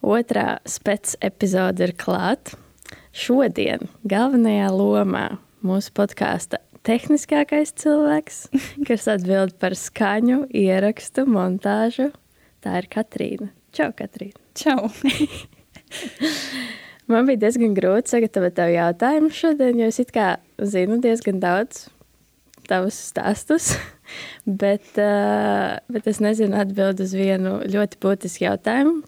Otrā spēcīgā epizode ir klāta. Šodien galvenajā lomā mūsu podkāsta tehniskākais cilvēks, kas atbild par skaņu, ierakstu, montāžu. Tā ir Katrīna. Čau, Katrīna! Čau! Man bija diezgan grūti sagatavot tev jautājumu šodien, jo es it kā zinu diezgan daudz tavus stāstus, bet, uh, bet es nezinu atbildi uz vienu ļoti būtisku jautājumu,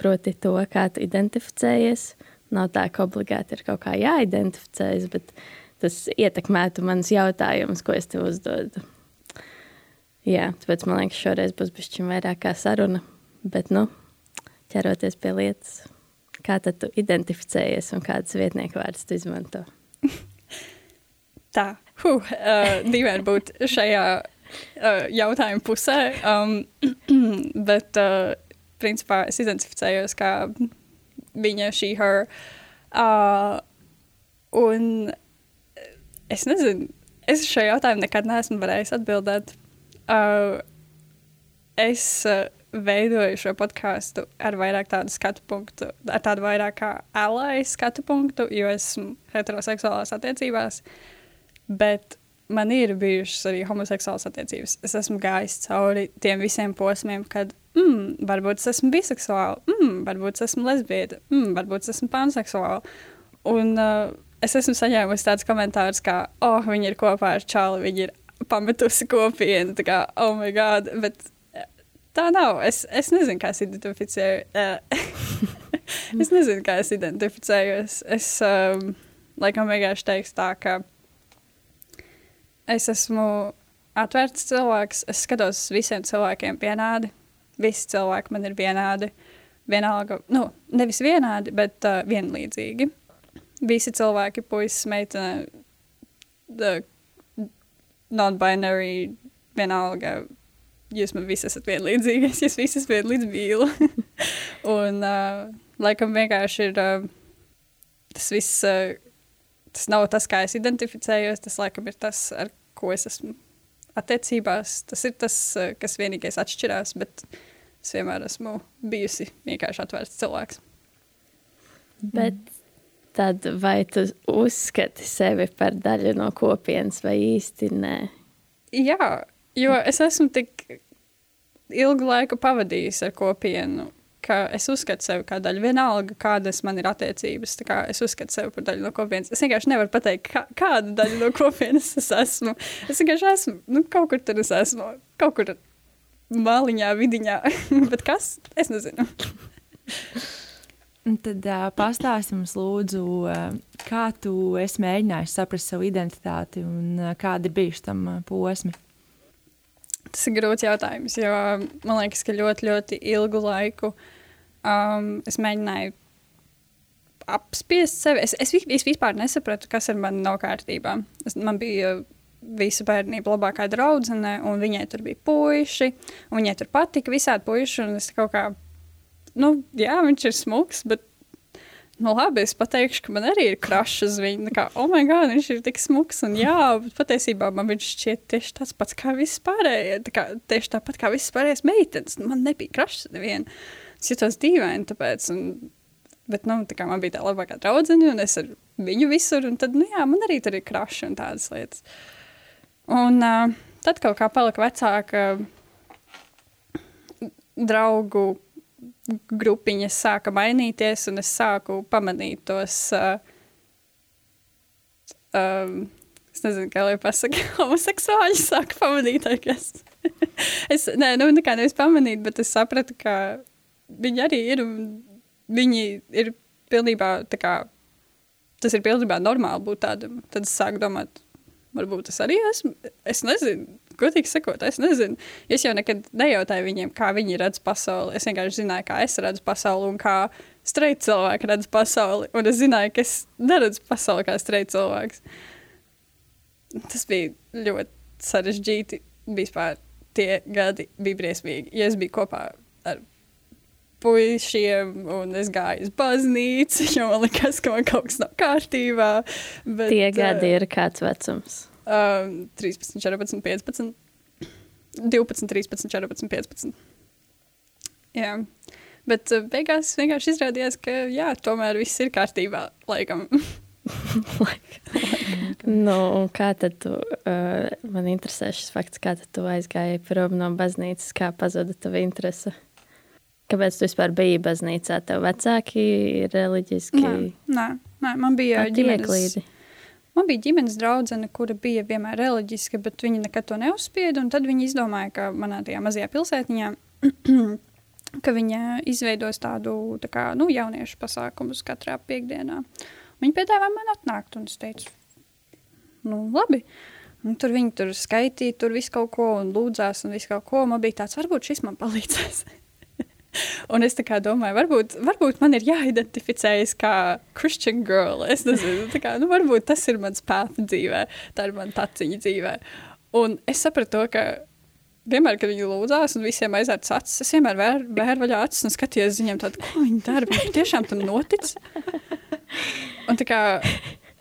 proti to, kā tu identificējies. Nav tā, ka obligāti ir kaut kā jāidentificējas, bet tas ietekmētu manas jautājumus, ko es tev uzdodu. Jā, tāpēc man liekas, šoreiz būs bišķiņ vairāk kā saruna, bet, nu, ķeroties pie lietas. Kā tad tu identificējies un kādas vietnieku vārdus tu izmanto? Tā, huh, uh, dīvaini būt šajā uh, jautājuma pusē, um, bet uh, principā es identificējos kā viņa, šī, her. Uh, un es nezinu, es šajā jautājumā nekad neesmu varējis atbildēt. Uh, es uh, veidoju šo podkāstu ar vairāk tādu skatu punktu, ar tādu vairāk kā alāju skatu punktu, jo esmu heteroseksuālās attiecībās. Bet man ir bijušas arī homoseksuālas attiecības. Es esmu gājis cauri tiem visiem posmiem, kad mm, varbūt es esmu biseksuāla, mm, varbūt es esmu lesbieta, mm, varbūt es esmu panseksuāla. Un uh, es esmu saņēmusi tādus komentārus, kā, oh, viņi ir kopā ar Čāli, viņi ir pametusi kopienu, tā kā, oh, my God. Bet tā nav. Es, es nezinu, kā es identificēju. es nezinu, kā es identificējos. Es um, laikam vienkārši teikšu tā, ka es esmu atvērts cilvēks. Es skatos visiem cilvēkiem vienādi. Visi cilvēki man ir vienādi. Vienalga, nu, nevis vienādi, bet uh, vienlīdzīgi. Visi cilvēki, puisis, meitene, non-binary, vienalga jūs man visi esat vienlīdzīgi, jūs visi esat vienlīdz mīlu. un uh, laikam vienkārši ir uh, tas viss, uh, tas nav tas, kā es identificējos, tas laikam ir tas, ar ko es esmu attiecībās. Tas ir tas, uh, kas vienīgais atšķirās, bet es vienmēr esmu bijusi vienkārši atvērts cilvēks. Bet tad vai tu uzskati sevi par daļu no kopienas vai īsti nē? Jā, jo es esmu tik ilgu laiku pavadījis ar kopienu, ka es uzskatu sevi par daļu. Vienalga, kādas man ir attiecības, es uzskatu sevi par daļu no kopienas. Es vienkārši nevaru pateikt, kā, kāda daļa no kopienas es esmu. Es vienkārši esmu, nu, kaut kur tur es esmu, kaut kur māliņā, vidiņā. Bet kas? Es nezinu. Tad uh, pastāsti mums, lūdzu, uh, kā tu esi mēģinājis saprast savu identitāti un uh, kādi bijuši tam uh, posmi? Tas ir grūts jautājums, jo man liekas, ka ļoti, ļoti ilgu laiku um, es mēģināju apspiest sevi. Es, es, es vispār nesapratu, kas ar mani nav kārtībā. Es, man bija visu bērnību labākā draudzene, un viņai tur bija puiši, un viņai tur patika visādi puiši, un es kaut kā, nu, jā, viņš ir smuks, bet nu, labi, es pateikšu, ka man arī ir krašs uz viņu. Kā, oh, my God, viņš ir tik smuks. Un, jā, patiesībā man viņš šķiet tieši tāds pats kā viss pārējie. Tā kā, tieši tāpat kā visas pārējās meitenes. Man nebija krašs neviena. Jutos dīvaini, tāpēc. Un, bet, nu, tā kā man bija tā labākā draudzene, un es ar viņu visur, un tad, nu, jā, man arī tur ir krašs un tādas lietas. Un uh, tad kaut kā palika vecāka draugu grupiņas sāka mainīties, un es sāku pamanīt tos. Uh, um, es nezinu, kā lai pasakā, homoseksuāļi sāka pamanīt, kas. es, nē, nu, nekā nevis pamanīt, bet es sapratu, ka viņi arī ir, viņi ir pilnībā, tā kā, tas ir pilnībā normāli būt tādam. Tad es sāku domāt, varbūt es arī esmu, es nezinu, godīgi sakot, es nezinu. Es jau nekad nejautāju viņiem, kā viņi redz pasauli. Es vienkārši zināju, kā es redzu pasauli un kā streita cilvēki redz pasauli. Un es zināju, ka es neredzu pasauli kā streita cilvēks. Tas bija ļoti sarežģīti. Vispār tie gadi bija briesmīgi. Ja es biju kopā ar puišiem, un es gāju uz baznīcu, jo man likās, ka man kaut kas nav kārtībā. Bet, Tie gadi uh, ir kāds vecums? Uh, 13, 14, 15, 12, 13, 14, 15. Jā. Bet uh, beigās vienkārši izrādījās, ka jā, tomēr viss ir kārtībā. Laikam. nu, kā tad tu, uh, man interesē šis fakts, kā tu aizgāji prom no baznīcas, kā pazuda tava interese? Kāpēc tu vispār biji baznīcā? Tev vecāki ir reliģiski? Nē, nē, nē man bija ģimenes. Man bija ģimenes draudzene, kura bija vienmēr reliģiska, bet viņa nekad to neuzspieda. Tad viņi izdomāja, ka manā tajā mazajā pilsētiņā, ka viņa izveidos tādu tā kā, nu, jauniešu pasākumus katrā piekdienā. Viņi piedāvāja man atnākt, un es teicu, nu, labi. Un tur viņi tur skaitīja, tur visu kaut ko un lūdzās, un visu kaut ko. Man bija tāds, varbūt šis man palīdzēs. Un es domāju, varbūt, varbūt man ir jāidentificējas kā Christian girl. Es nezinu, kā, nu, varbūt tas ir mans pēta dzīvē, tā ir mana taciņa dzīvē. Un es sapratu, to, ka vienmēr, kad viņi lūdzās, un visiem aizvērts acis, es vienmēr vēru vēr vaļā acis un skatījos viņiem, tādu, ko viņi dara. Viņi tiešām tam notic. Un kā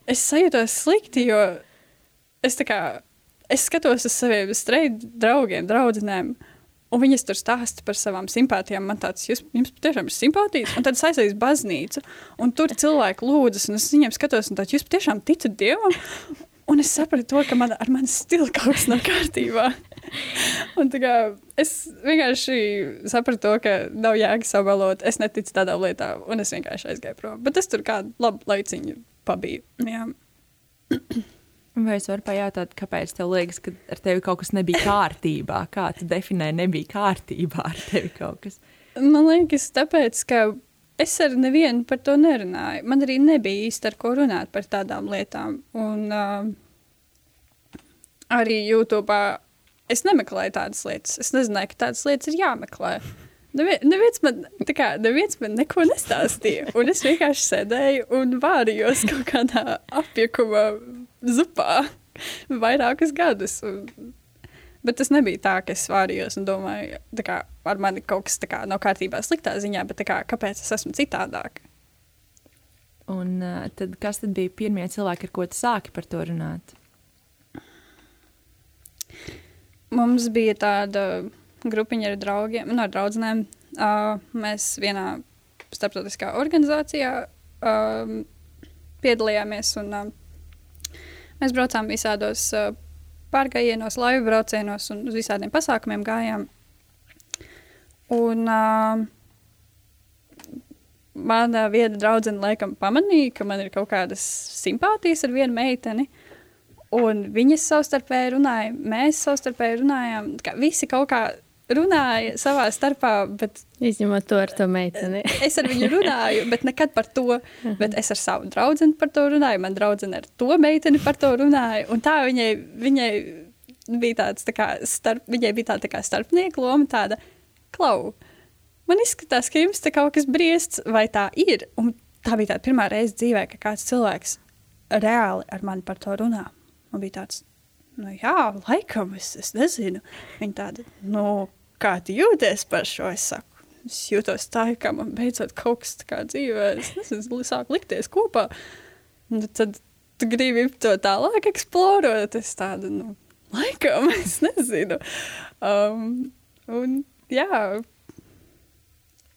es sajūtos slikti, jo es, kā, es skatos uz saviem streitu draugiem, draudzenēm. Un viņas tur stāsta par savām simpātijām. Man tāds, jūs, jums tiešām ir simpātijas. Un tad es aizēju uz baznīcu, un tur cilvēki lūdzas, un es viņiem skatos, un tāds, jūs tiešām ticat Dievam? Un es sapratu, to, ka man, ar mani stila kaut kas nav kārtībā. un, kā, es vienkārši sapratu, to, ka nav jēga sabalot. Es neticu tādām lietām, un es vienkārši aizgāju prom. Bet es tur kādu labu laiciņu pabiju. Jā. Vai es varu pajautāt, kāpēc tev liekas, ka ar tevi kaut kas nebija kārtībā? Kā tu definē, nebija kārtībā ar tevi kaut kas? Man liekas, tāpēc, ka es ar nevienu par to nerunāju. Man arī nebija īsti ar ko runāt par tādām lietām. Un uh, arī YouTube es nemeklēju tādas lietas. Es nezināju, ka tādas lietas ir jāmeklē. Neviens man, kā, neviens man neko nestāstīja. Un es vienkārši sēdēju un vārījos kaut kādā apjukuma zupā vairākus gadus. Un, bet tas nebija tā, ka es svārījos un domāju, ka ar mani kaut kas kā, nav kārtībā sliktā ziņā, bet kā, kāpēc es esmu citādāk. Un uh, tad, kas tad bija pirmie cilvēki, ar ko tu sāki par to runāt? Mums bija tāda grupiņa ar draugiem, no nu, draugiem. Uh, mēs vienā starptautiskā organizācijā uh, piedalījāmies un uh, Mēs braucām visādos uh, pārgājienos, laivu braucienos un uz visādiem pasākumiem gājām. Un uh, mana viena draudzene laikam pamanīja, ka man ir kaut kādas simpātijas ar vienu meiteni. Un viņas savstarpēji runāja, mēs savstarpēji runājām. Visi kaut kā runāja savā starpā. Bet, Izņemot to ar to meiteni. es ar viņu runāju, bet nekad par to. Bet es ar savu draugu par to runāju. Man draudzene ar to meiteni par to runāja. Un tā viņai, viņai bija tāds tā kā starp, viņai bija tā, tā kā starpnieka loma, tāda klau. Man izskatās, ka jums te kaut kas briests, vai tā ir. Un tā bija tā pirmā reize dzīvē, ka kāds cilvēks reāli ar mani par to runā. Man bija tāds, nu jā, laikam, es, es nezinu. Viņa tāda, nu, kā tu jūties par šo? Es saku, es jūtos tā, ka man beidzot kaut kas tā kā dzīvē, es nezinu, sāk likties kopā. Un tad tu gribi to tālāk eksplorēt, es tādu, nu, laikam, es nezinu. Um, un jā.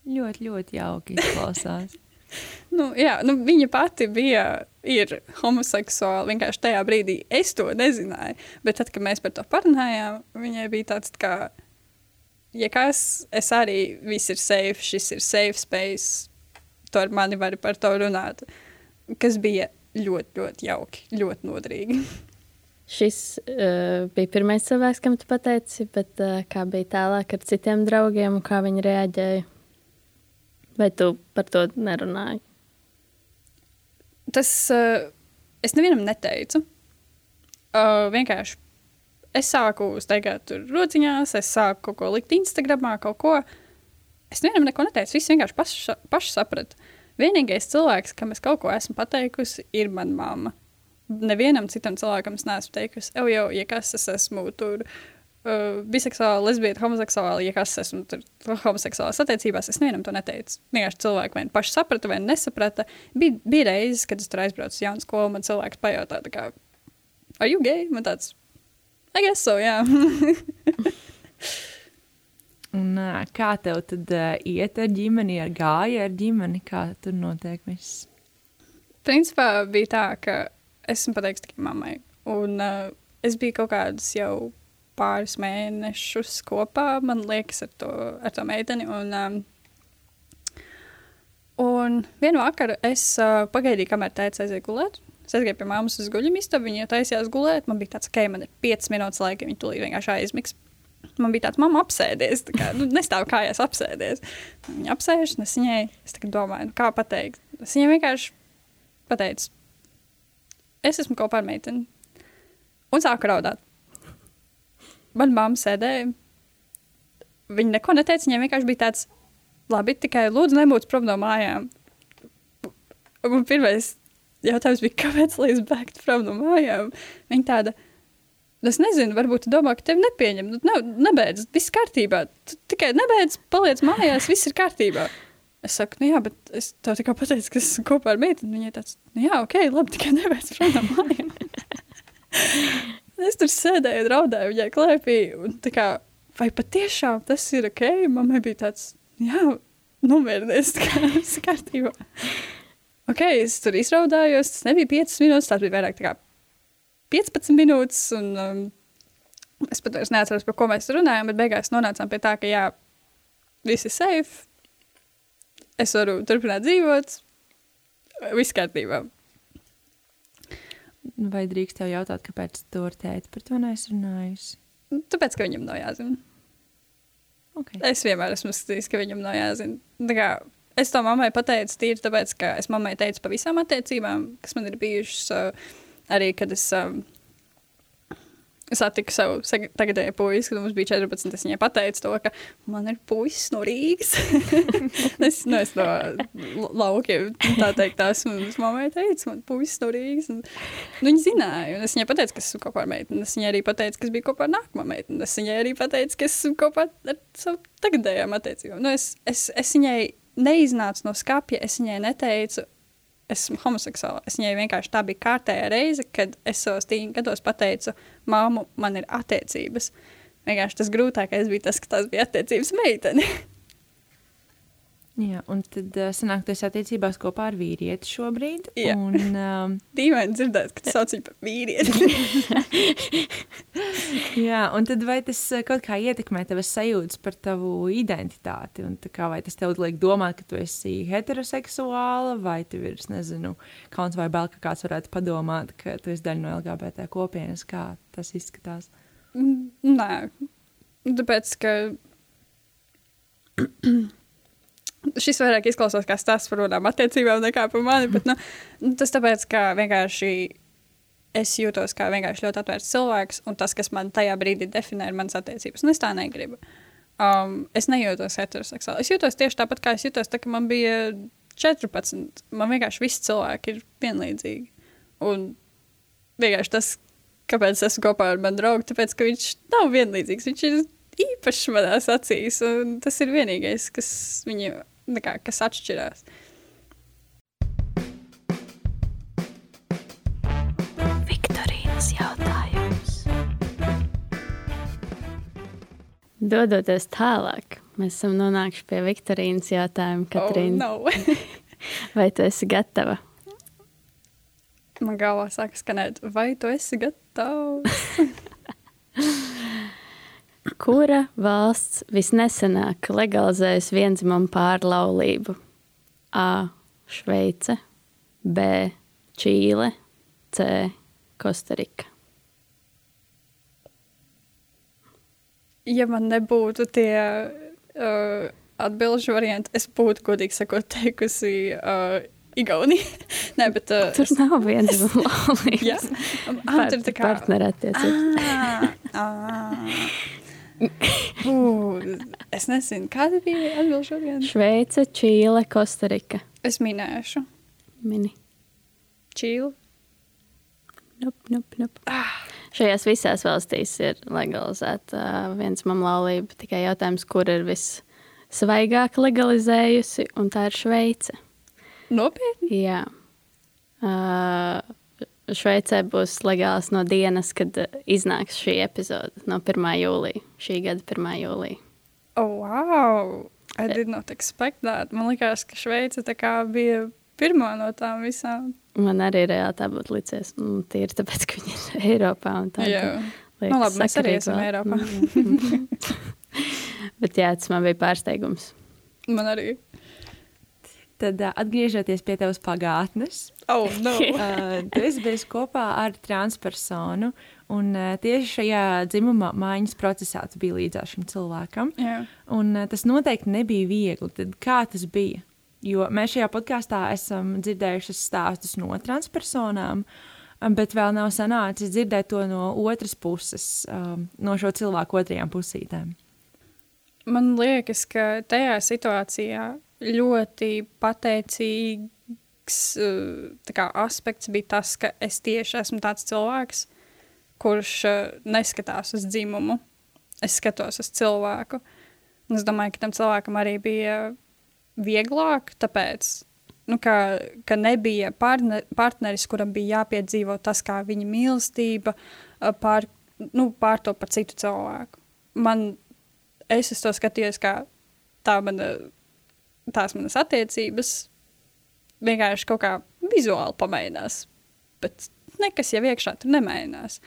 Ļoti, ļoti jauki izklausās. nu, jā, nu, viņa pati bija ir homoseksuāli. Vienkārši tajā brīdī es to nezināju. Bet tad, kad mēs par to parunājām, viņai bija tāds, tā kā, ja kas, es arī viss ir safe, šis ir safe space, to ar mani var par to runāt. Kas bija ļoti, ļoti jauki, ļoti noderīgi. Šis uh, bija pirmais cilvēks, kam tu pateici, bet uh, kā bija tālāk ar citiem draugiem un kā viņi reaģēja? Vai tu par to nerunāji? Tas uh, es nevienam neteicu. Uh, vienkārši es sāku steigāt tur rociņās, es sāku kaut ko likt Instagramā, kaut ko. Es nevienam neko neteicu, viss vienkārši paši, paši sapratu. Vienīgais cilvēks, kam es kaut ko esmu pateikusi, ir mana mamma. Nevienam citam cilvēkam es neesmu teikusi, jau, jau, ja kas es esmu tur. Uh, biseksuāli, lesbieta, homoseksuāli, ja kas esmu tur homoseksuālās attiecībās, es nevienam to neteicu. Vienkārši cilvēki vai paši saprata, vai nesaprata. Bija, bija reizes, kad es tur aizbraucu uz jaunu skolu, man cilvēks pajautāja, kā, are you gay? Man tāds, I guess so, jā. Un, ā, kā tev tad uh, iet ar ģimeni, ar gāja ar ģimeni? Kā tur notiek viss? Principā bija tā, ka esmu pateicis tikai mammai. Un uh, es biju kaut kādus jau pāris mēnešus kopā, man liekas, ar to, ar to meiteni. Un, um, un vienu vakaru es uh, pagaidīju, kamēr tēvs aiziet gulēt. Es aizgāju pie māmas uz guļamisku istabu, viņa taisījās gulēt. Man bija tāds, ka okay, man ir 5 minūtes laika, viņa tūlīt vienkārši aizmigs. Man bija tāds, mamma apsēdies, tā kā nu, nestāv kājās apsēdies. Viņa apsēžas, un es viņai es domāju, nu, kā pateikt. Es viņai vienkārši pateicu, es esmu kopā ar meiteni. Un sāku raudāt. Manā mamma sēdēja. Viņa neko neteica. Viņai vienkārši bija tāds, labi, tikai lūdzu, nebūtu prom no mājām. Un pirmais jautājums bija, kāpēc lai es bēgtu prom no mājām? Viņa tāda, es nezinu, varbūt tu domā, ka tevi nepieņem. Nu, ne, nebeidz, viss kārtībā. Tu tikai nebeidz, paliec mājās, viss ir kārtībā. Es saku, nu jā, bet es tev tikai pateicu, ka esmu kopā ar meiteni. Viņai tāds, nu jā, ok, labi, tikai nebeidz prom no mājām. es tur sēdēju raudāju viņai klēpī. Un, kā, vai patiešām tas ir ok? Mammai bija tāds, jā, nomierinies, kā viss kārtībā. Ok, es tur izraudājos, tas nebija 5 minūtes, tas bija vairāk kā 15 minūtes. Un, um, es pat vairs neatceros, par ko mēs runājām, bet beigās nonācām pie tā, ka jā, viss ir safe. Es varu turpināt dzīvot, viss kārtībā. Vai drīkst tev jautāt, kāpēc tu ar tēti par to neesi runājusi? Tāpēc, ka viņam nav jāzina. Okay. Es vienmēr esmu uzskatījis, ka viņam nav jāzina. Es to mammai pateicu tīri tāpēc, ka es mammai teicu par visām attiecībām, kas man ir bijušas, uh, arī kad es Es satiku savu tagadēju puisi, kad mums bija 14. Es viņai pateicu to, ka man ir puisis no Rīgas. es, nu, es no laukiem tā teikt, esmu. Es mammai teicu, man puisis no Rīgas. Un, nu, viņa zināja, un es viņai pateicu, ka esmu kopā ar meiteni. Es viņai arī pateicu, ka es biju kopā ar nākamo meiteni. Es viņai arī pateicu, ka esmu kopā ar savu tagadējām attiecībām. Nu, es, es, es viņai neiznācu no skapja, es viņai neteicu, esmu homoseksuāla. Es viņai vienkārši tā bija kārtējā reize, kad es savos tīņa gados pateicu, māmu, man ir attiecības. Vienkārši tas grūtākais bija tas, ka tas bija attiecības meitene. Jā, un tad uh, sanāk, tas attiecībās kopā ar vīrieti šobrīd. Jā. Un, um, Dīvaini dzirdēt, ka tu sauc viņu par vīrieti. jā, un tad vai tas uh, kaut kā ietekmē tavas sajūtas par tavu identitāti? Un kā vai tas tev liek domāt, ka tu esi heteroseksuāla, vai tev ir, es nezinu, kauns vai bail, ka kāds varētu padomāt, ka tu esi daļa no LGBT kopienas, kā tas izskatās? Nē, tāpēc, ka šis vairāk izklausās kā stāsts par tādām attiecībām nekā par mani. Bet, nu, tas tāpēc, ka vienkārši es jūtos kā vienkārši ļoti atvērts cilvēks, un tas, kas man tajā brīdī definē, ir manas attiecības. Un es tā negribu. Um, es nejūtos heteroseksuāli. Es jūtos tieši tāpat, kā es jutos, tā, kad man bija 14. Man vienkārši visi cilvēki ir vienlīdzīgi. Un vienkārši tas, kāpēc es esmu kopā ar manu draugu, tāpēc, ka viņš nav vienlīdzīgs. Viņš ir īpašs manās acīs, un tas ir vienīgais, kas viņu kā, kas atšķirās. Viktorīnas jautājums. Dodoties tālāk, mēs esam nonākuši pie Viktorīnas jautājuma. Katrīna, oh, no. vai tu esi gatava? Man galvā sāk skanēt, vai tu esi gatavs? Kura valsts visnesenāk legalizējusi vienzimumu pārlaulību? A. Šveice, B. Čīle, C. Kostarika. Ja man nebūtu tie uh, atbildžu varianti, es būtu godīgi sakot, teikusi uh, Igaunija. Nē, bet, uh, Tur nav viens laulības. Jā, ah, tur tā kā partnerattiecības. Ah, Ah. Es nezinu, kāda bija atbilde šodien. Šveice, Čīle, Kostarika. Es minēšu Mini. Čīlu. Nup, nup, nup. Šajās visās valstīs ir legalizēta uh, viens mamlaulība. Tikai jautājums, kur ir vissvaigāk legalizējusi, un tā ir Šveice. Nopietni. Jā. Uh, Šveicē būs legāls no dienas, kad uh, iznāks šī epizode, no 1. jūlija. Šī gada 1. jūlija. Oh, wow! I did not expect that. Man liekas, ka Šveice tā bija pirmā no tām visām. Man arī reāli tā būtu licies. Nu, tīri tāpēc, ka viņi ir Eiropā. Tā, Jā. liekas Nu, labi, mēs arī esam. Eiropā. Bet jā, tas man bija pārsteigums. Man arī. Tad uh, atgriežoties pie tavas pagātnes, Oh, no. uh, tu esi bijis kopā ar transpersonu, un uh, tieši šajā dzimuma maiņas procesā tu biji līdzās šim cilvēkam. Jā. Un uh, tas noteikti nebija viegli. Tad kā tas bija? Jo mēs šajā podkāstā esam dzirdējuši stāstus no transpersonām, bet vēl nav sanācis dzirdēt to no otras puses, um, no šo cilvēku otrajām pusītēm. Man liekas, ka tajā situācijā ļoti pateicīgs tā kā, aspekts bija tas, ka es tieši esmu tāds cilvēks, kurš uh, neskatās uz dzimumu. Es skatos uz cilvēku. Un es domāju, ka tam cilvēkam arī bija vieglāk, tāpēc, nu, ka, ka nebija partner, partneris, kuram bija jāpiedzīvo tas, kā viņa mīlestība uh, pār, nu, pār to par citu cilvēku. Man, es to skatījos, kā tā mana, tās manas attiecības vienkārši kaut kā vizuāli pamainās, bet nekas jau iekšā tur nemainās.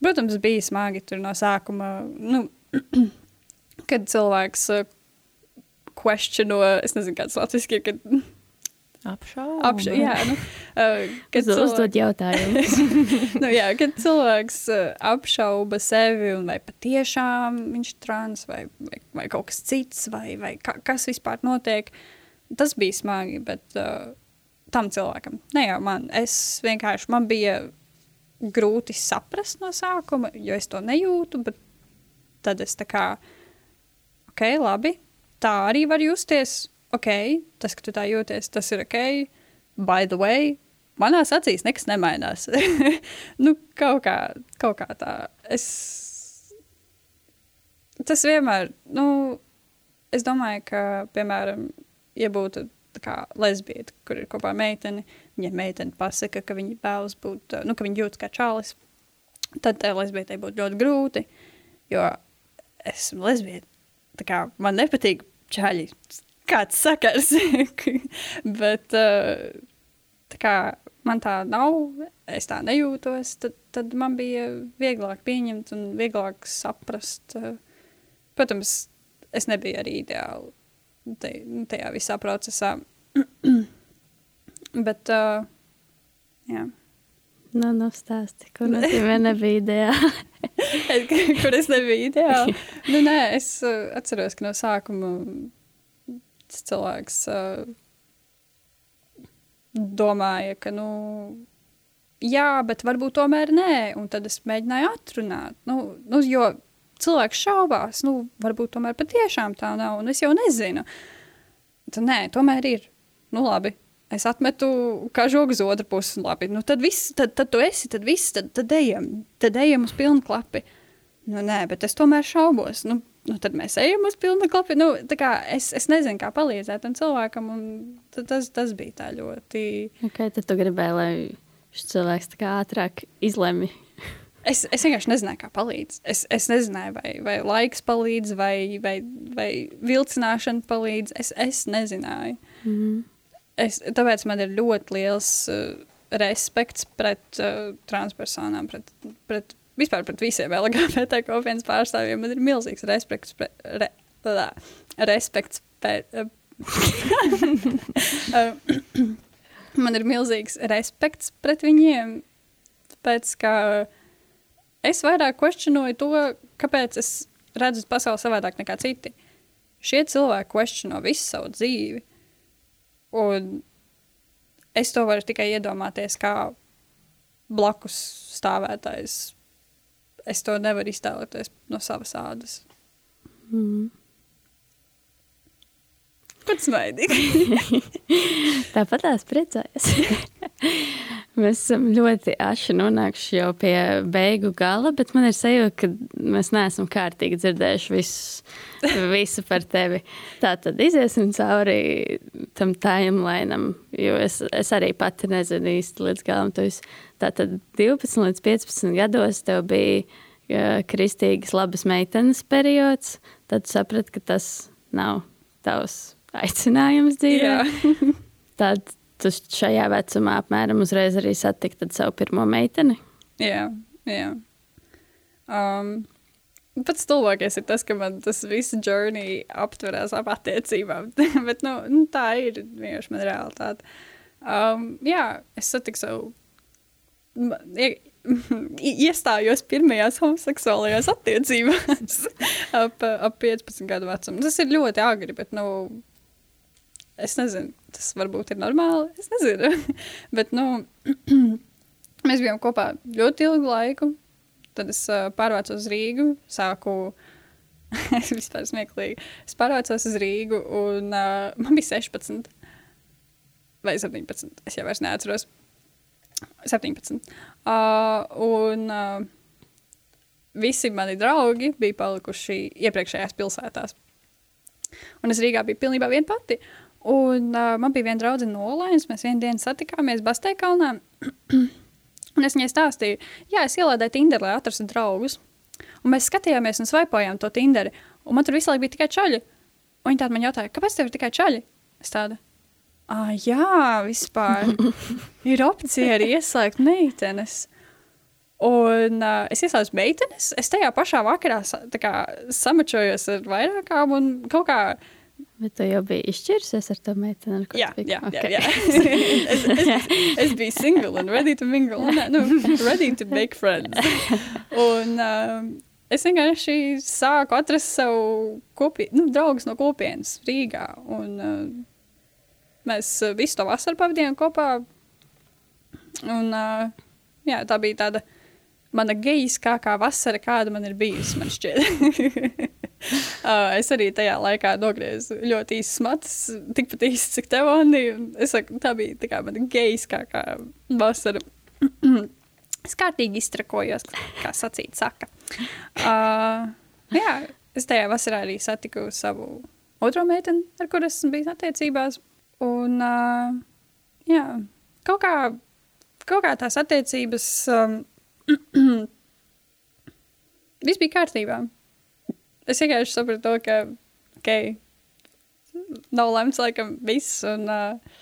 Protams, bija smagi tur no sākuma, nu, kad cilvēks uh, questiono, es nezinu, kāds latviski ir, kad Apšaubu. apša, jā, nu, kad Uz, uzdod jautājumus. nu, jā, kad cilvēks apšauba sevi un vai patiešām viņš ir trans vai, vai, vai kaut kas cits, vai, vai ka, kas vispār notiek, tas bija smagi, bet uh, tam cilvēkam, ne jau man, es vienkārši, man bija grūti saprast no sākuma, jo es to nejūtu, bet tad es tā kā, ok, labi, tā arī var justies, ok, tas, ka tu tā jūties, tas ir ok, by the way, manās acīs nekas nemainās. nu, kaut kā, kaut kā tā. Es. Tas vienmēr, nu, es domāju, ka, piemēram, ja būtu kā lesbieta, kur ir kopā ar meiteni, ja meitene pasaka, ka viņa vēlas būt, nu, ka viņa jūtas kā čalis, tad tai lesbietai būtu ļoti grūti, jo esmu lesbieta. Tā kā man nepatīk čaļi, kāds sakars, bet uh, tā kā man tā nav, es tā nejūtos, tad, tad man bija vieglāk pieņemt un vieglāk saprast. Uh, protams, es nebiju arī ideāli te, tajā visā procesā. Bet, uh, jā. Nu, nu, stāsti, kur nozīmē nebija ideāli. kur es nebiju ideāli. nu, nē, es atceros, ka no sākuma tas cilvēks uh, domāja, ka, nu, jā, bet varbūt tomēr nē. Un tad es mēģināju atrunāt. Nu, nu, jo cilvēks šaubās, nu, varbūt tomēr patiešām tā nav, un es jau nezinu. Tad nē, tomēr ir. Nu, labi. Es atmetu kā žogu uz otru pusi. Labi, nu tad viss, tad, tad tu esi, tad viss, tad, tad ejam, tad ejam uz pilnu klapi. Nu, nē, bet es tomēr šaubos. Nu, nu tad mēs ejam uz pilnu klapi. Nu, es, es nezinu, kā palīdzēt tam cilvēkam, un tas, tas bija tā ļoti. Okay, tad tu gribēji, lai šis cilvēks ātrāk izlemj. Es, es vienkārši nezināju, kā palīdz. Es, es nezināju, vai, vai laiks palīdz, vai, vai, vai vilcināšana palīdz. Es, es nezināju. Mm -hmm. Es, tāpēc man ir ļoti liels uh, respekts pret uh, transpersonām, pret, pret, vispār pret visiem LGBT kopienas pārstāvjiem. Man ir milzīgs respekts pret, re, lā, respekts pret, man ir milzīgs respekts pret viņiem, tāpēc, ka es vairāk questionoju to, kāpēc es redzu pasauli savādāk nekā citi. Šie cilvēki questiono visu savu dzīvi. Un es to varu tikai iedomāties, kā blakus stāvētājs. Es to nevaru iztēloties no savas ādas. Mm. Pat smaidīgi. Tāpat tās priecājas. mēs esam ļoti aši nonākuši jau pie beigu gala, bet man ir sajūta, ka mēs neesam kārtīgi dzirdējuši visu, visu par tevi. Tā tad iziesim cauri tam timelinam, jo es, es arī pati nezinu īsti līdz galam. Tātad 12 līdz 15 gados tev bija uh, kristīgas labas meitenes periods, tad saprati, ka tas nav tavs aicinājums dzīvē. Tad tu šajā vecumā apmēram uzreiz arī satikti savu pirmo meiteni. Jā, jā. Um, pats stulbākais ir tas, ka man tas viss journey aptverās ap attiecībām. Bet nu, nu, tā ir vienkārši man realitāte. Um, jā, es satiku savu. Iestājos pirmajās homoseksuālajās attiecībās ap, ap 15 gadu vecumu. Tas ir ļoti agri, bet nu, Es nezinu, tas varbūt ir normāli. Es nezinu. Bet, nu, mēs bijām kopā ļoti ilgu laiku. Tad es uh, pārvācos uz Rīgu, sāku. es vispār smieklīgi. Es pārvācos uz Rīgu, un uh, man bija 16 vai 17. Es jau vairs neatceros. 17. Uh, un uh, visi mani draugi bija palikuši iepriekšējās pilsētās. Un es Rīgā biju pilnībā viena pati. Un uh, man bija viena draudzene no Olainas, mēs vienā dienā satikāmies Basteikalnā. un es viņai stāstīju, jā, es ielādēju Tinderī, lai atrastu draugus. Un mēs skatījāmies un svaipojām to Tinderi. Un man tur visu laiku bija tikai čaļi. Un viņi tādi man jautāja, kāpēc tev ir tikai čaļi? Es tādu. Ah, jā, vispār ir opcija arī ieslēgt meitenes. Un uh, es iesaistos meitenes. Es tajā pašā vakarā kā, samačojos ar vairākām un kaut kādā Bet tu jau biji izšķīrusies ar to meiteni? Ar jā, jā, okay. jā, jā. es, es, es biju single un ready to mingle. Un, nu, ready to make friends. Un um, es vienkārši sāku atrast savu kopi, nu, draugus no kopienas Rīgā. Un uh, mēs visu to vasaru pavadījām kopā. Un uh, jā, tā bija tāda mana gejiskākā vasara, kāda man ir bijusi, man šķiet. Uh, es arī tajā laikā nogriezu ļoti īsas matus, tikpat īsas, cik tev, Anni. Es saku, tā bija tā kā mana geiskākā vasara. es kārtīgi iztrakojos, kā sacīt, saka. Uh, jā, es tajā vasarā arī satiku savu otro meiteni, ar kuru esmu bijis attiecībās. Un, uh, jā, kaut kā, kaut kā tās attiecības, um, viss bija kārtībā es vienkārši sapratu to, ka, ok, nav lemts laikam viss, un uh,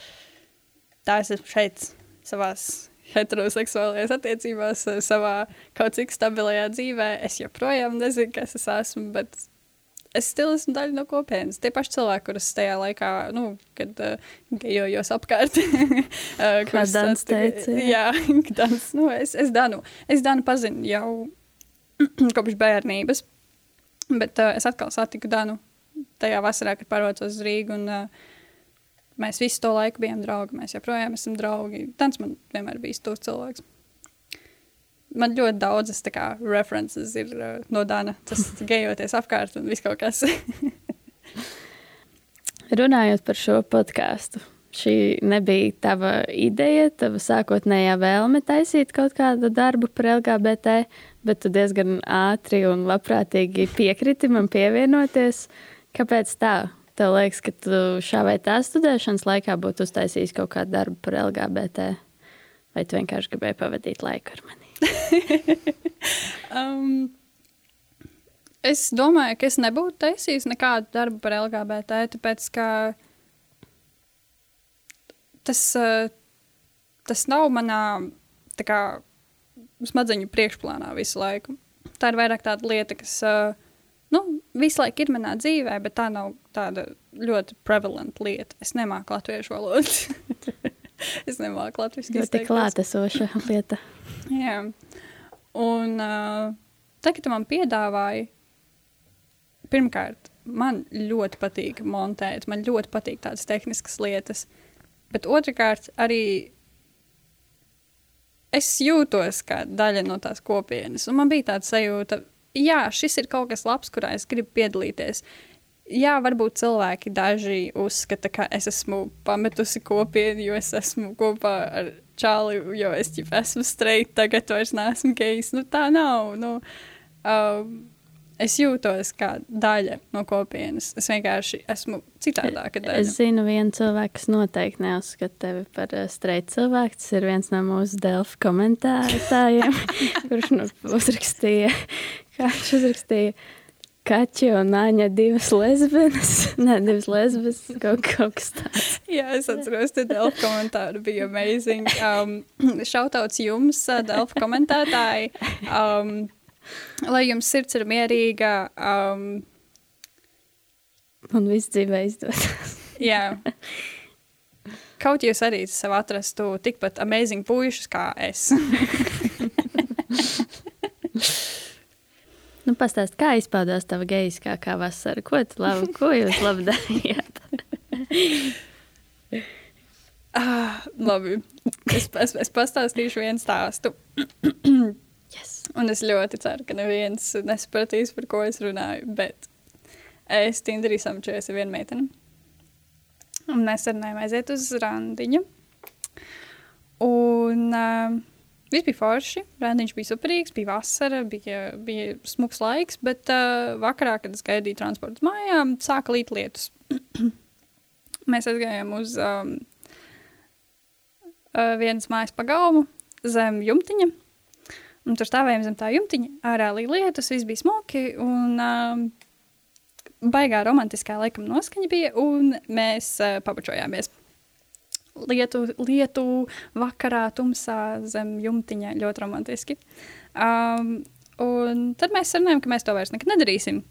tā es esmu šeit savās heteroseksuālajās attiecībās, savā kaut cik stabilajā dzīvē. Es joprojām nezinu, kas es esmu, bet es still esmu daļa no kopienas. Tie paši cilvēki, kurus tajā laikā, nu, kad uh, gejojos apkārt. uh, Kā Dans teica. Jā, Dans, nu, es, es Danu, es Danu pazinu jau kopš bērnības. Bet uh, es atkal satiku Danu tajā vasarā, kad pārvācos uz Rīgu. Un, uh, mēs visu to laiku bijām draugi. Mēs joprojām esam draugi. Dans man vienmēr bijis tūs cilvēks. Man ļoti daudzas kā, references ir uh, no Dana. Tas gejoties apkārt un viss kaut kas. Runājot par šo podkāstu, šī nebija tava ideja, tava sākotnējā vēlme taisīt kaut kādu darbu par LGBT bet tu diezgan ātri un labprātīgi piekriti man pievienoties. Kāpēc tā? Tev liekas, ka tu šā vai tā studēšanas laikā būtu uztaisījis kaut kādu darbu par LGBT, vai tu vienkārši gribēji pavadīt laiku ar mani? um, es domāju, ka es nebūtu taisījis nekādu darbu par LGBT, tāpēc ka tas, uh, tas nav manā kā, smadzeņu priekšplānā visu laiku. Tā ir vairāk tāda lieta, kas uh, nu, visu laiku ir manā dzīvē, bet tā nav tāda ļoti prevalenta lieta. Es nemāku latviešu valodu. es nemāku latviešu valodu. Tā ir klātesoša lieta. Jā. Un uh, tagad, man piedāvāja, pirmkārt, man ļoti patīk montēt, man ļoti patīk tādas tehniskas lietas. Bet otrkārt, arī es jūtos kā daļa no tās kopienas. Un man bija tāds sajūta, jā, šis ir kaut kas labs, kurā es gribu piedalīties. Jā, varbūt cilvēki daži uzskata, ka es esmu pametusi kopienu, jo es esmu kopā ar čāli, jo es jau esmu streit, tagad vairs neesmu gejs. Nu, tā nav. Nu, um, es jūtos kā daļa no kopienas. Es vienkārši esmu citādāka daļa. Es zinu vienu cilvēku, kas noteikti neuzskata tevi par uh, streitu cilvēku. Tas ir viens no mūsu Delfa komentētājiem, kurš nu uzrakstīja, kā viņš uzrakstīja. Kaķi un Nāņa divas lesbienas. Nē, divas lesbienas, kaut, kaut kas tāds. Jā, es atceros, ka Delfa komentāri bija amazing. Um, Šautauts jums, Delfa komentētāji. Um, lai jums sirds ir mierīga. Um, Un viss dzīvē izdodas. jā. Kaut jūs arī sev atrastu tikpat amazing puišus kā es. Nu, pastāst, kā izpaudās tava gejiskā kā vasara? Ko, tu labi, ko jūs labi darījāt? ah, labi. Es, es, es pastāstīšu vienu stāstu. Un es ļoti ceru, ka neviens nesapratīs, par ko es runāju. Bet es Tinderī samačojos ar vienu meiteni. Un mēs sarunājām aiziet uz randiņu. Un uh, viss bija forši. Randiņš bija superīgs, bija vasara, bija, bija smags laiks. Bet uh, vakarā, kad es gaidīju transportu mājām, sāka līt lietus. mēs aizgājām uz um, uh, vienas mājas pagalmu zem jumtiņa. Un tur stāvējām zem tā jumtiņa, ārā līja lietus, viss bija smuki, un um, baigā romantiskā laikam noskaņa bija, un mēs uh, pabučojāmies. Lietu, lietu vakarā, tumsā, zem jumtiņa, ļoti romantiski. Um, un tad mēs sarunājām, ka mēs to vairs nekad nedarīsim.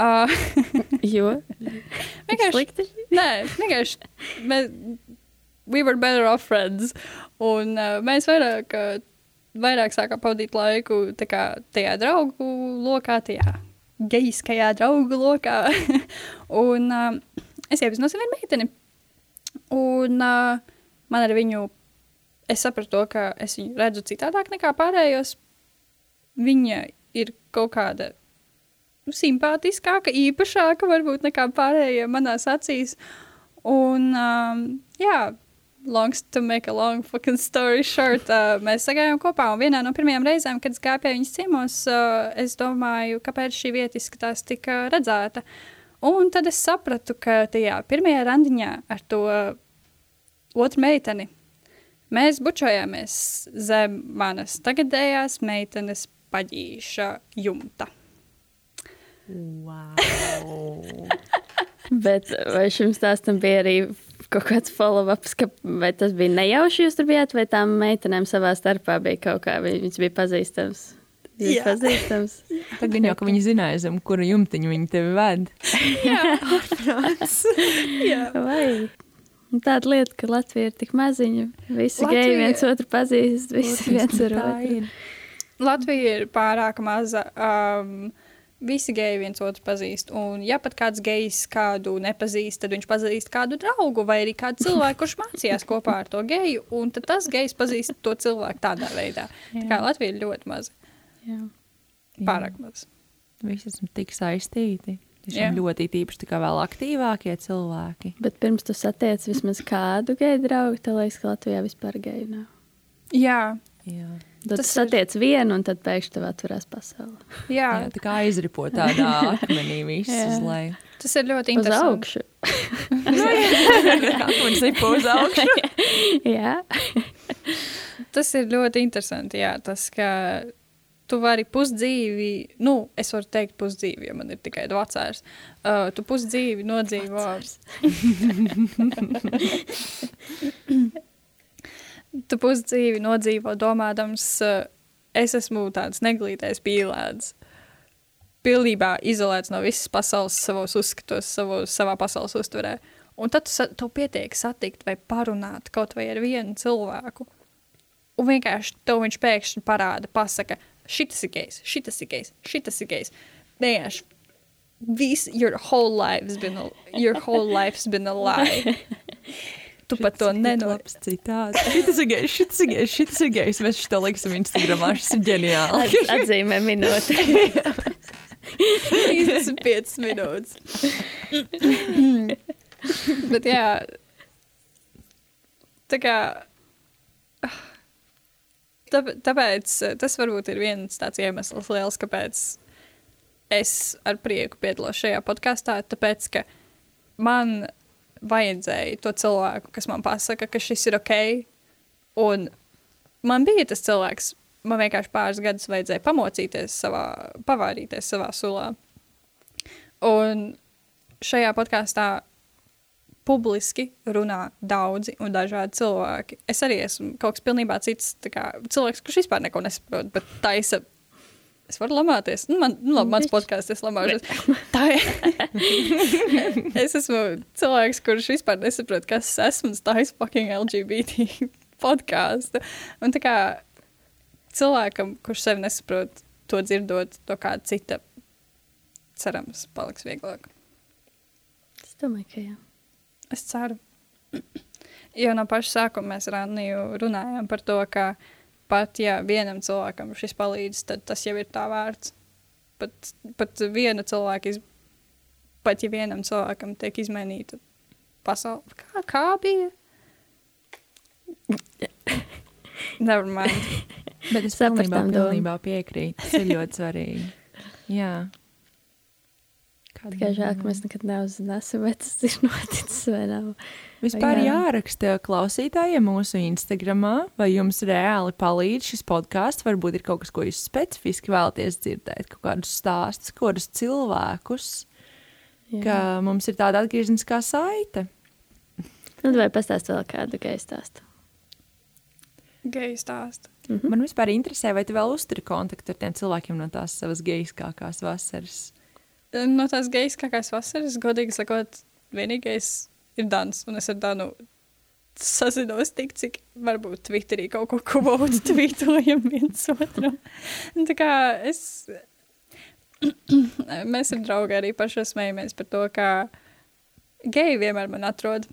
Uh, Jo? vienkārši Slikti? Nē, vienkārši mēs, we were better off friends. Un uh, mēs vairāk, uh, vairāk sākām pavadīt laiku kā, tajā draugu lokā, tajā gejiskajā draugu lokā. un uh, es iepazinos ar vienu meiteni. Un uh, man ar viņu, es sapratu to, ka es viņu redzu citādāk nekā pārējos. Viņa ir kaut kāda simpātiskāka, īpašāka varbūt nekā pārējie manās acīs. Un, um, jā, long to make a long fucking story short, uh, mēs sagājām kopā. Un vienā no pirmajām reizēm, kad es gāju pie viņas ciemos, uh, es domāju, kāpēc šī vieta izskatās tik uh, redzēta. Un tad es sapratu, ka tajā pirmajā randiņā ar to otru meiteni mēs bučojāmies zem manas tagadējās meitenes paģīša jumta. Wow. Bet vai šim stāstam bija arī kaut kāds follow-ups, ka vai tas bija nejauši jūs tur bijāt, vai tām meitenēm savā starpā bija kaut kā, vai viņas bija pazīstams? Jā. pazīstams. Tad gan jau, ka viņi zināja, zem kura jumtiņa viņi tevi ved. Jā. Vai? Un Tāda lieta, ka Latvija ir tik maziņa. Visi Latvija- geji viens otru pazīst, visi viens ar otru. ir. Latvija ir pārāk maza. Um, visi geji viens otru pazīst. Un, ja pat kāds gejs kādu nepazīst, tad viņš pazīst kādu draugu vai arī kādu cilvēku, kurš mācījās kopā ar to geju. Un tad tas gejs pazīst to cilvēku tādā veidā. Tā kā Latvija ir ļoti maza. Jā. Pārāk maza. Visi esam tik saistīti. Jā. ļoti īpaši tā kā vēl aktīvākie cilvēki. Bet pirms tu satiec vismaz kādu geju draugu, tad liekas, ka Latvijā vispār geju nav. Jā, Jā. Tad Tas satiec vienu, un tad pēkšņi tev atverās pasaule. jā, Jā, tā kā aizripo tādā akmenī viss uz leju. tas ir ļoti Uz interesanti. augšu. Akmenis ripo uz augšu. Jā, Tas ir ļoti interesanti. Jā, tas, ka tu vari pusdzīvi, nu, es varu teikt pusdzīvi, jo man ir tikai vecāks. Uh, tu pusdzīvi nodzīvo. Pusdzīvi nodzīvo domādams, uh, es esmu tāds neglītais pīlēns. Pilnībā izolēts no visas pasaules, savos uzskatos, savos, savā pasaules uztverē. Un tad tev pietiek satikt vai parunāt kaut vai ar vienu cilvēku. Un vienkārši tev viņš pēkšņi parāda, pasaka, šis ir gejs, šis ir gejs, šis ir gejs. Vienkārši viss, your whole life's been a, your whole life's been a lie. tu pat to nenori. Labs citāts. Šitas ir gejs, šitas ir gejs, šitas ir gejs. Mēs šo liksim Instagramā. Šis ir ģeniāli. At- Atzīmē minūti. 35 minūtes. Bet jā, tā kā. Tāp- Tāpēc eh, tas varbūt ir viens tāds iemesls liels, kāpēc es ar prieku piedalos šajā podkāstā. Tāpēc, ka man vajadzēja to cilvēku, kas man pasaka, ka šis ir ok. Un man bija tas cilvēks, man vienkārši pāris gadus vajadzēja pamocīties savā, pavārīties savā sulā. Un šajā podkāstā publiski runā daudzi un dažādi cilvēki. Es arī esmu kaut kas pilnībā cits kā, cilvēks, kurš vispār neko nesaprot, bet taisa. Es varu lamāties. Nu, man, nu, labi, mans podkāsts, es lamāšos. Tā ir. es esmu cilvēks, kurš vispār nesaprot, kas es esmu. un Tā ir fucking LGBT podkāstu. Un tā kā cilvēkam, kurš sevi nesaprot, to dzirdot, to kāda cita, cerams, paliks vieglāk. Es domāju, ka jā. Es ceru. Jau no paša sākuma mēs ar Anniju runājām par to, ka pat ja vienam cilvēkam šis palīdz, tad tas jau ir tā vērts. Pat, pat viena cilvēka, iz... pat ja vienam cilvēkam tiek izmainīta pasaule, kā, kā bija? Never mind. Bet es Sapratām pilnībā, pilnībā piekrītu. Tas ir ļoti svarīgi. Jā. Tikai žēl, ka mēs nekad neuzzināsim, vai tas ir noticis vai nav. Vispār Jā. jāraksta klausītājiem mūsu Instagramā, vai jums reāli palīdz šis podkāsts. Varbūt ir kaut kas, ko jūs specifiski vēlaties dzirdēt, kaut kādus stāstus, kādus cilvēkus, Jā. ka mums ir tāda atgriezniskā saite. Nu, vai pastāst vēl kādu gaisu stāstu? Geju stāstu. Mhm. Man vispār interesē, vai tu vēl uzturi kontaktu ar tiem cilvēkiem no tās savas geiskākās vasaras. No tās geiskākās vasaras, godīgi sakot, vienīgais ir Dans. Un es ar Danu sazinos tik, cik varbūt Twitterī kaut ko kubotu tvītojam viens otram. Un Tā kā es. Mēs ar draugu arī paši smējamies par to, ka geji vienmēr man atrod.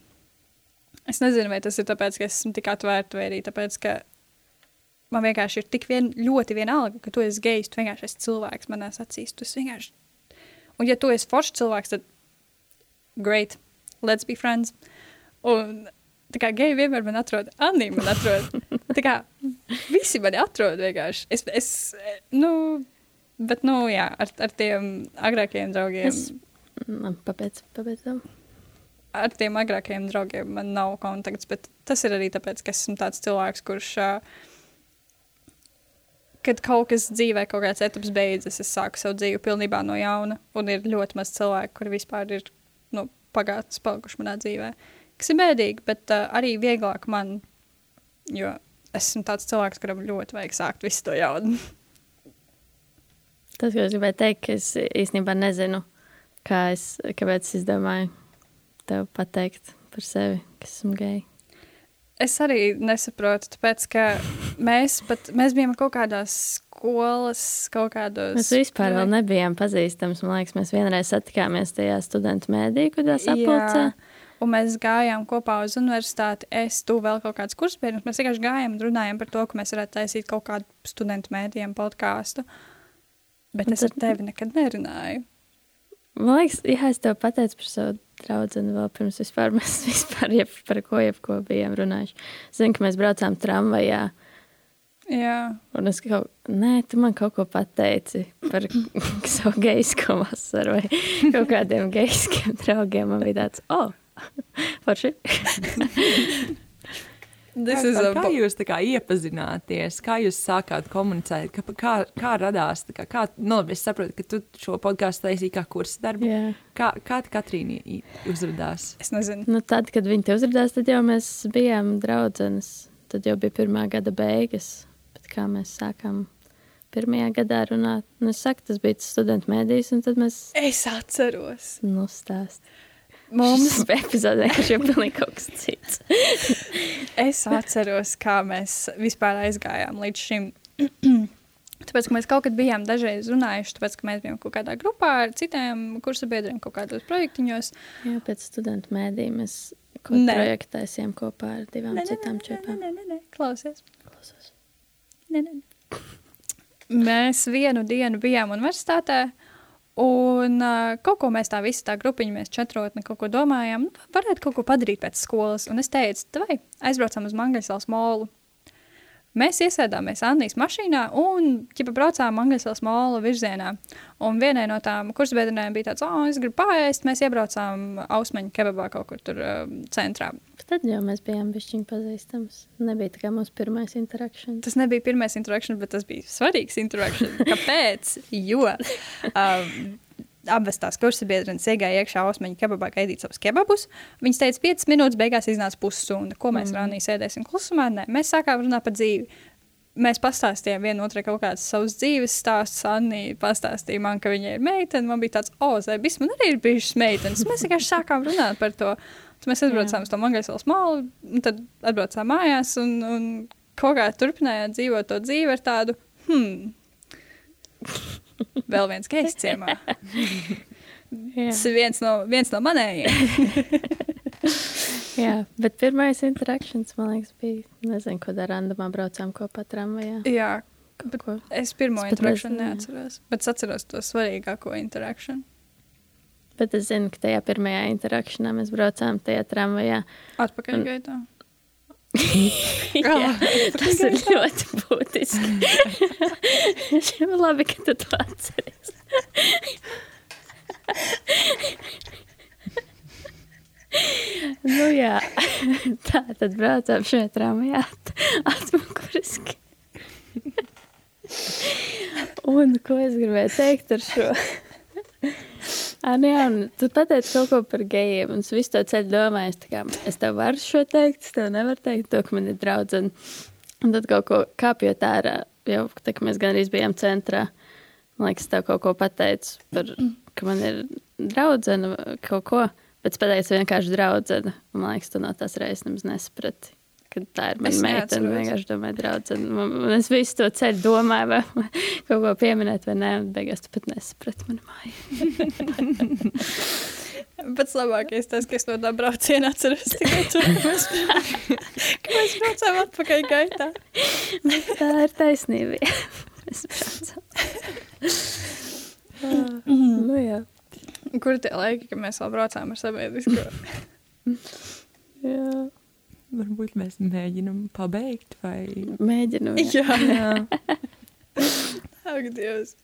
Es nezinu, vai tas ir tāpēc, ka es esmu tik atvērta, vai arī tāpēc, ka man vienkārši ir tik vien, ļoti vienalga, ka tu esi gejs, tu vienkārši esi cilvēks manās acīs. Tu esi vienkārši Un, ja tu esi foršs cilvēks, tad great, let's be friends. Un tā kā geji vienmēr man atrod, Anī man atrod. Tā kā visi mani atrod vienkārši. Es, es nu, bet, nu, jā, ar, ar tiem agrākajiem draugiem. Es- Man papēc, papēc tam. ar tiem agrākajiem draugiem man nav kontakts, bet tas ir arī tāpēc, ka esmu tāds cilvēks, kurš, ā, kad kaut kas dzīvē, kaut kāds etaps beidzas, es sāku savu dzīvi pilnībā no jauna, un ir ļoti maz cilvēku, kuri vispār ir nu, pagātnes palikuši manā dzīvē. Kas ir bēdīgi, bet uh, arī vieglāk man, jo esmu tāds cilvēks, kuram ļoti vajag sākt visu to jaunu. Tas, ko es gribēju teikt, ka es īstenībā nezinu, kā es, kāpēc es izdomāju tev pateikt par sevi, ka esmu geja. Es arī nesaprotu, tāpēc, ka mēs pat, mēs bijām kaut kādās skolas, kaut kādos. Mēs vispār vēl nebijām pazīstami. Man liekas, mēs vienreiz satikāmies tajā studentu mēdī, kad tas apulcē. Un mēs gājām kopā uz universitāti. Es, tu vēl kaut kāds kursbiedrs. Mēs vienkārši gājām un runājām par to, ka mēs varētu taisīt kaut kādu studentu mēdījiem podkāstu. Bet Un es ar tad- tevi nekad nerunāju. Man liekas, jā, es tev pateicu par savu draugu, vēl pirms vispār mēs vispār jeb, par ko jebko bijām runājuši. Es zinu, ka mēs braucām tramvajā. Jā, Un es kaut, nē, tu man kaut ko pateici par savu geisko vasaru vai kaut kādiem geiskiem draugiem. Man bija tāds, oh, forši. Tas Kā, ir ar kā jūs kā iepazināties, kā jūs sākāt komunicēt, kā, kā, kā radās, tā kā, kā, nu, labi, es saprotu, ka tu šo podkāstu taisīji kā kursa darbu. Jā. Kā, kā tā Katrīna uzrādās? Es nezinu. Nu, tad, kad viņi te uzrādījās, tad jau mēs bijām draudzenes. Tad jau bija pirmā gada beigas. Bet kā mēs sākām pirmajā gadā runāt, nu, es saku, tas bija tas studentu mēdījis, un tad mēs Es atceros. nostājām. Mums, Mums epizodē, kas jau pilnīgi kaut kas cits. es atceros, kā mēs vispār aizgājām līdz šim. Tāpēc, ka mēs kaut kad bijām dažreiz runājuši, tāpēc, ka mēs bijām kaut kādā grupā ar citiem kursa biedriem, kaut kādos projektiņos. Jā, pēc studentu mēdījiem mēs ko Nē. projektēsim kopā ar divām nē, citām čepām. nē, nē, nē, klausies. Klausos. Nē, nē. Mēs vienu dienu bijām universitātē, un uh, kaut ko mēs tā visi tā grupiņa, mēs četrotni kaut ko domājām, nu, varētu kaut ko padarīt pēc skolas. Un es teicu, vai aizbraucam uz Mangaļsāles molu. Mēs iesēdāmies Annijas mašīnā un ķipa braucām Mangaļsāles mola virzienā. Un vienai no tām kursbiedriem bija tāds, oh, es gribu pāriest. Mēs iebraucām Ausmaņa kebabā kaut kur tur uh, centrā. Tad jau mēs bijām bišķiņi pazīstams. Nebija kā mūsu pirmais interakcijas. Tas nebija pirmais interakcijas, bet tas bija svarīgs interakcijas. Kāpēc? Jo um, abas tās kursabiedrenes iegāja iekšā Osmaņa kebabā, gaidīt savus kebabus. Viņas teica, 5 minūtes, beigās iznāca pusstunda. Ko mēs mm. rānī sēdēsim klusumā? Nē, mēs sākām runāt par dzīvi. Mēs pastāstījām vienotrai kaut kādas savas dzīves stāstus. Anna pastāstīja man, ka viņai ir meitene. Man bija tāds, oh, zēbis, man arī ir bijušas meitenes. Mēs vienkārši sākām runāt par to. Tad mēs atbraucām uz to Mangaļsāles malu, un tad atbraucām mājās un, un kaut kā turpinājām dzīvot to dzīvi ar tādu, hmm, vēl viens gejs ciemā. Tas ir viens no, viens no manējiem. Jā, bet pirmais interakcijas, man liekas, bija. Nezinu, ko ar randamā braucām kopā tramvajā. Jā, Kaut ko. es pirmo interakciju neatceros, bet es atceros to svarīgāko interakciju. Bet es zinu, ka tajā pirmajā interakcijā mēs braucām tajā tramvajā. Atpakaļ Un- gaitā. Jā, tas ir ļoti būtiski. Labi, ka tu to atceries. nu, jā, tā tad braucām šajā tramvajā at- atmuguriski. Un ko es gribēju teikt ar šo? Ah, nu jā, tu pateici kaut ko par gejiem, un es visu to ceļu domāju, es, kā, es tev varu šo teikt, es tev nevaru teikt, to, ka man ir draudzene. Un tad kaut ko kāpjot ārā, jau tā, ka mēs gan arī bijām centrā, man liekas, tev kaut ko pateicu par, ka man ir draudzene kaut ko, bet es pateicu vienkārši draudzene. Un, Man liekas, tu no tās reizes nemaz nesaprati. Kad tā ir mana Es meitene, neatceros. vienkārši domāju, draudzene. Es visu to ceļu domāju, vai kaut ko pieminēt, vai nē, un beigās tu pat nesaprati manu māju. Pats labākais tas, ka es no tā brauciena atceros tikai ka mēs, ka mēs braucām atpakaļ gaitā. Tā ir taisnība. Mēs braucam. nu, jā. Kur tie laiki, kad mēs vēl braucām ar sabiedrisko? jā. Varbūt mēs mēģinām pabeigt vai Mēģinu. Jā. Jā, Jā, ak, Dievs.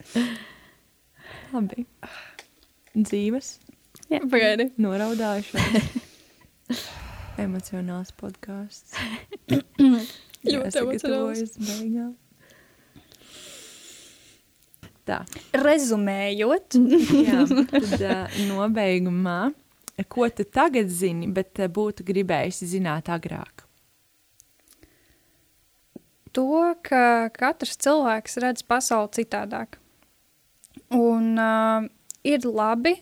labi. Dzīves, Jā. Pagaidi. noraudājušās. Emocionāls podkāsts. Ļoti beigām. Tā. Rezumējot, Jā, tad uh, nobeigumā, ko tu tagad zini, bet uh, būtu gribējusi zināt agrāk? to, ka katrs cilvēks redz pasauli citādāk. Un uh, ir labi,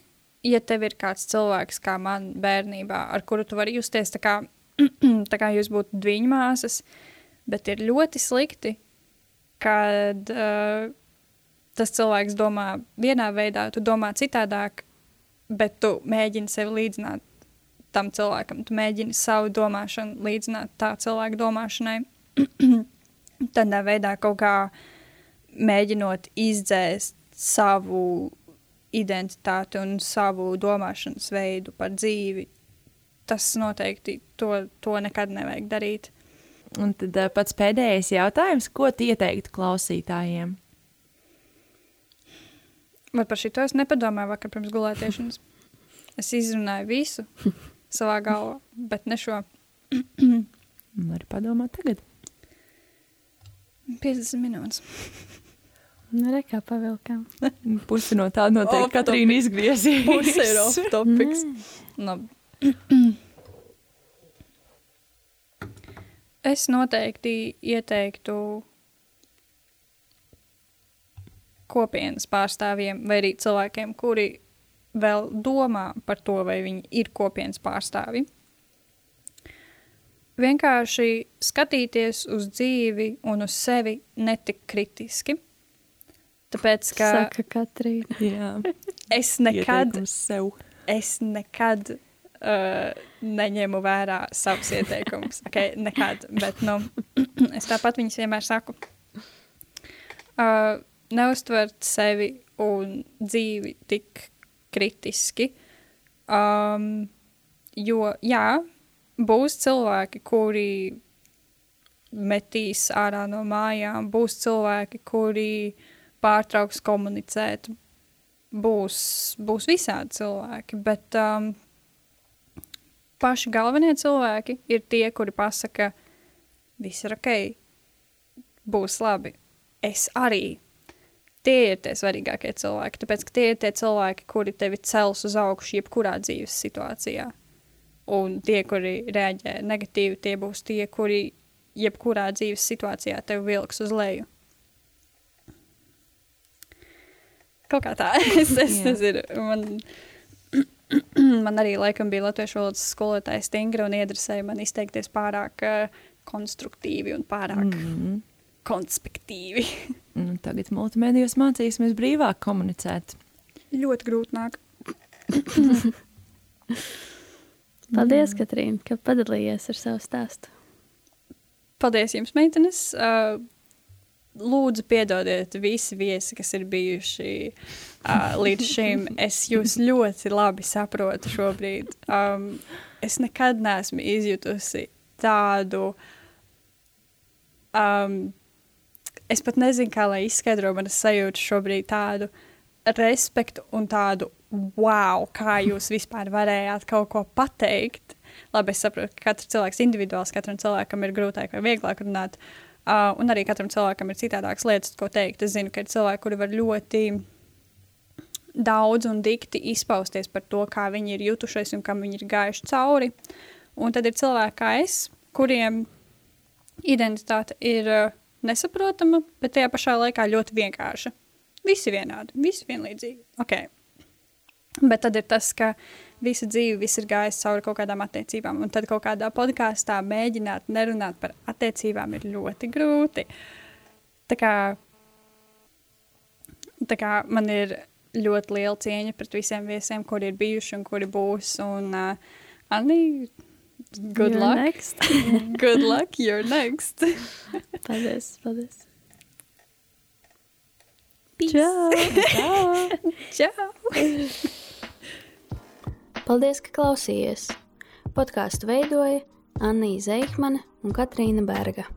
ja tev ir kāds cilvēks, kā man bērnībā, ar kuru tu vari justies tā kā, tā kā jūs būtu divu māsas, bet ir ļoti slikti, kad uh, tas cilvēks domā vienā veidā, tu domā citādāk, bet tu mēģini sevi līdzināt tam cilvēkam, tu mēģini savu domāšanu līdzināt tā cilvēka domāšanai. Tādā veidā kaut kā mēģinot izdzēst savu identitāti un savu domāšanas veidu par dzīvi. Tas noteikti to, to nekad nevajag darīt. Un tad uh, pats pēdējais jautājums, ko tu ieteiktu klausītājiem? Vai par šito es nepadomāju vakar pirms gulētiešanas? Es izrunāju visu savā galvā, bet ne šo Var padomāt tagad. 50 minūtes. Nu, re, kā pavilkām. Pusi no tā noteikti Off Katrīna topic. izgriezīs. Puse ir off topics. No. Es noteikti ieteiktu kopienas pārstāvjiem vai arī cilvēkiem, kuri vēl domā par to, vai viņi ir kopienas pārstāvji. Vienkārši skatīties uz dzīvi un uz sevi netik kritiski. Tāpēc, ka Saka Katrīna. Jā, es nekad es nekad uh, neņemu vērā savus ieteikumus. Okay, nekad, bet nu, es tāpat viņas vienmēr saku. Uh, neuztvert sevi un dzīvi tik kritiski. Um, jo, jā, būs cilvēki, kuri metīs ārā no mājām, būs cilvēki, kuri pārtrauks komunicēt, būs, būs visādi cilvēki, bet um, paši galvenie cilvēki ir tie, kuri pasaka, viss ir ok, būs labi. Es arī. Tie ir tie svarīgākie cilvēki, tāpēc, ka tie ir tie cilvēki, kuri tevi cels uz augšu jebkurā dzīves situācijā. Un tie, kuri reaģē negatīvi, tie būs tie, kuri jebkurā dzīves situācijā tevi vilks uz leju. Kaut kā tā, es, es nezinu. Man, man arī laikam bija latviešu valodas skolotāja stingra un iedresēja man izteikties pārāk uh, konstruktīvi un pārāk mm -hmm. konspektīvi. nu, tagad multimedijos mācīsimies brīvāk komunicēt. Ļoti grūti nāk. Paldies, Katrīna, ka padalījies ar savu stāstu. Paldies jums, meitenes! Uh, lūdzu, piedodiet visi viesi, kas ir bijuši uh, līdz šim. Es jūs ļoti labi saprotu šobrīd. Um, es nekad neesmu izjutusi tādu. Um, es pat nezinu, kā lai izskaidro manas sajūtas šobrīd tādu respektu un tādu wow, kā jūs vispār varējāt kaut ko pateikt. Labi, es saprotu, ka katrs cilvēks individuāls, katram cilvēkam ir grūtāk vai vieglāk runāt. Uh, un arī katram cilvēkam ir citādākas lietas, ko teikt. Es zinu, ka ir cilvēki, kuri var ļoti daudz un dikti izpausties par to, kā viņi ir jutušies un kam viņi ir gājuši cauri. Un tad ir cilvēki kā es, kuriem identitāte ir uh, nesaprotama, bet tajā pašā laikā ļoti vienkārša. Visi vienādi, visi vienlīdzīgi. Okay. Bet tad ir tas, ka visu dzīvi viss ir gājis cauri kaut kādām attiecībām. Un tad kaut kādā podkāstā mēģināt nerunāt par attiecībām ir ļoti grūti. Tā kā, tā kā man ir ļoti liela cieņa pret visiem viesiem, kuri ir bijuši un kuri būs. Un, uh, Anī, good You're luck. Next. good luck, you're next. paldies, paldies. Peace. Čau! Čau! Paldies, ka klausījies! Podkāstu veidoja Anna Zeihmane un Katrīna Berga.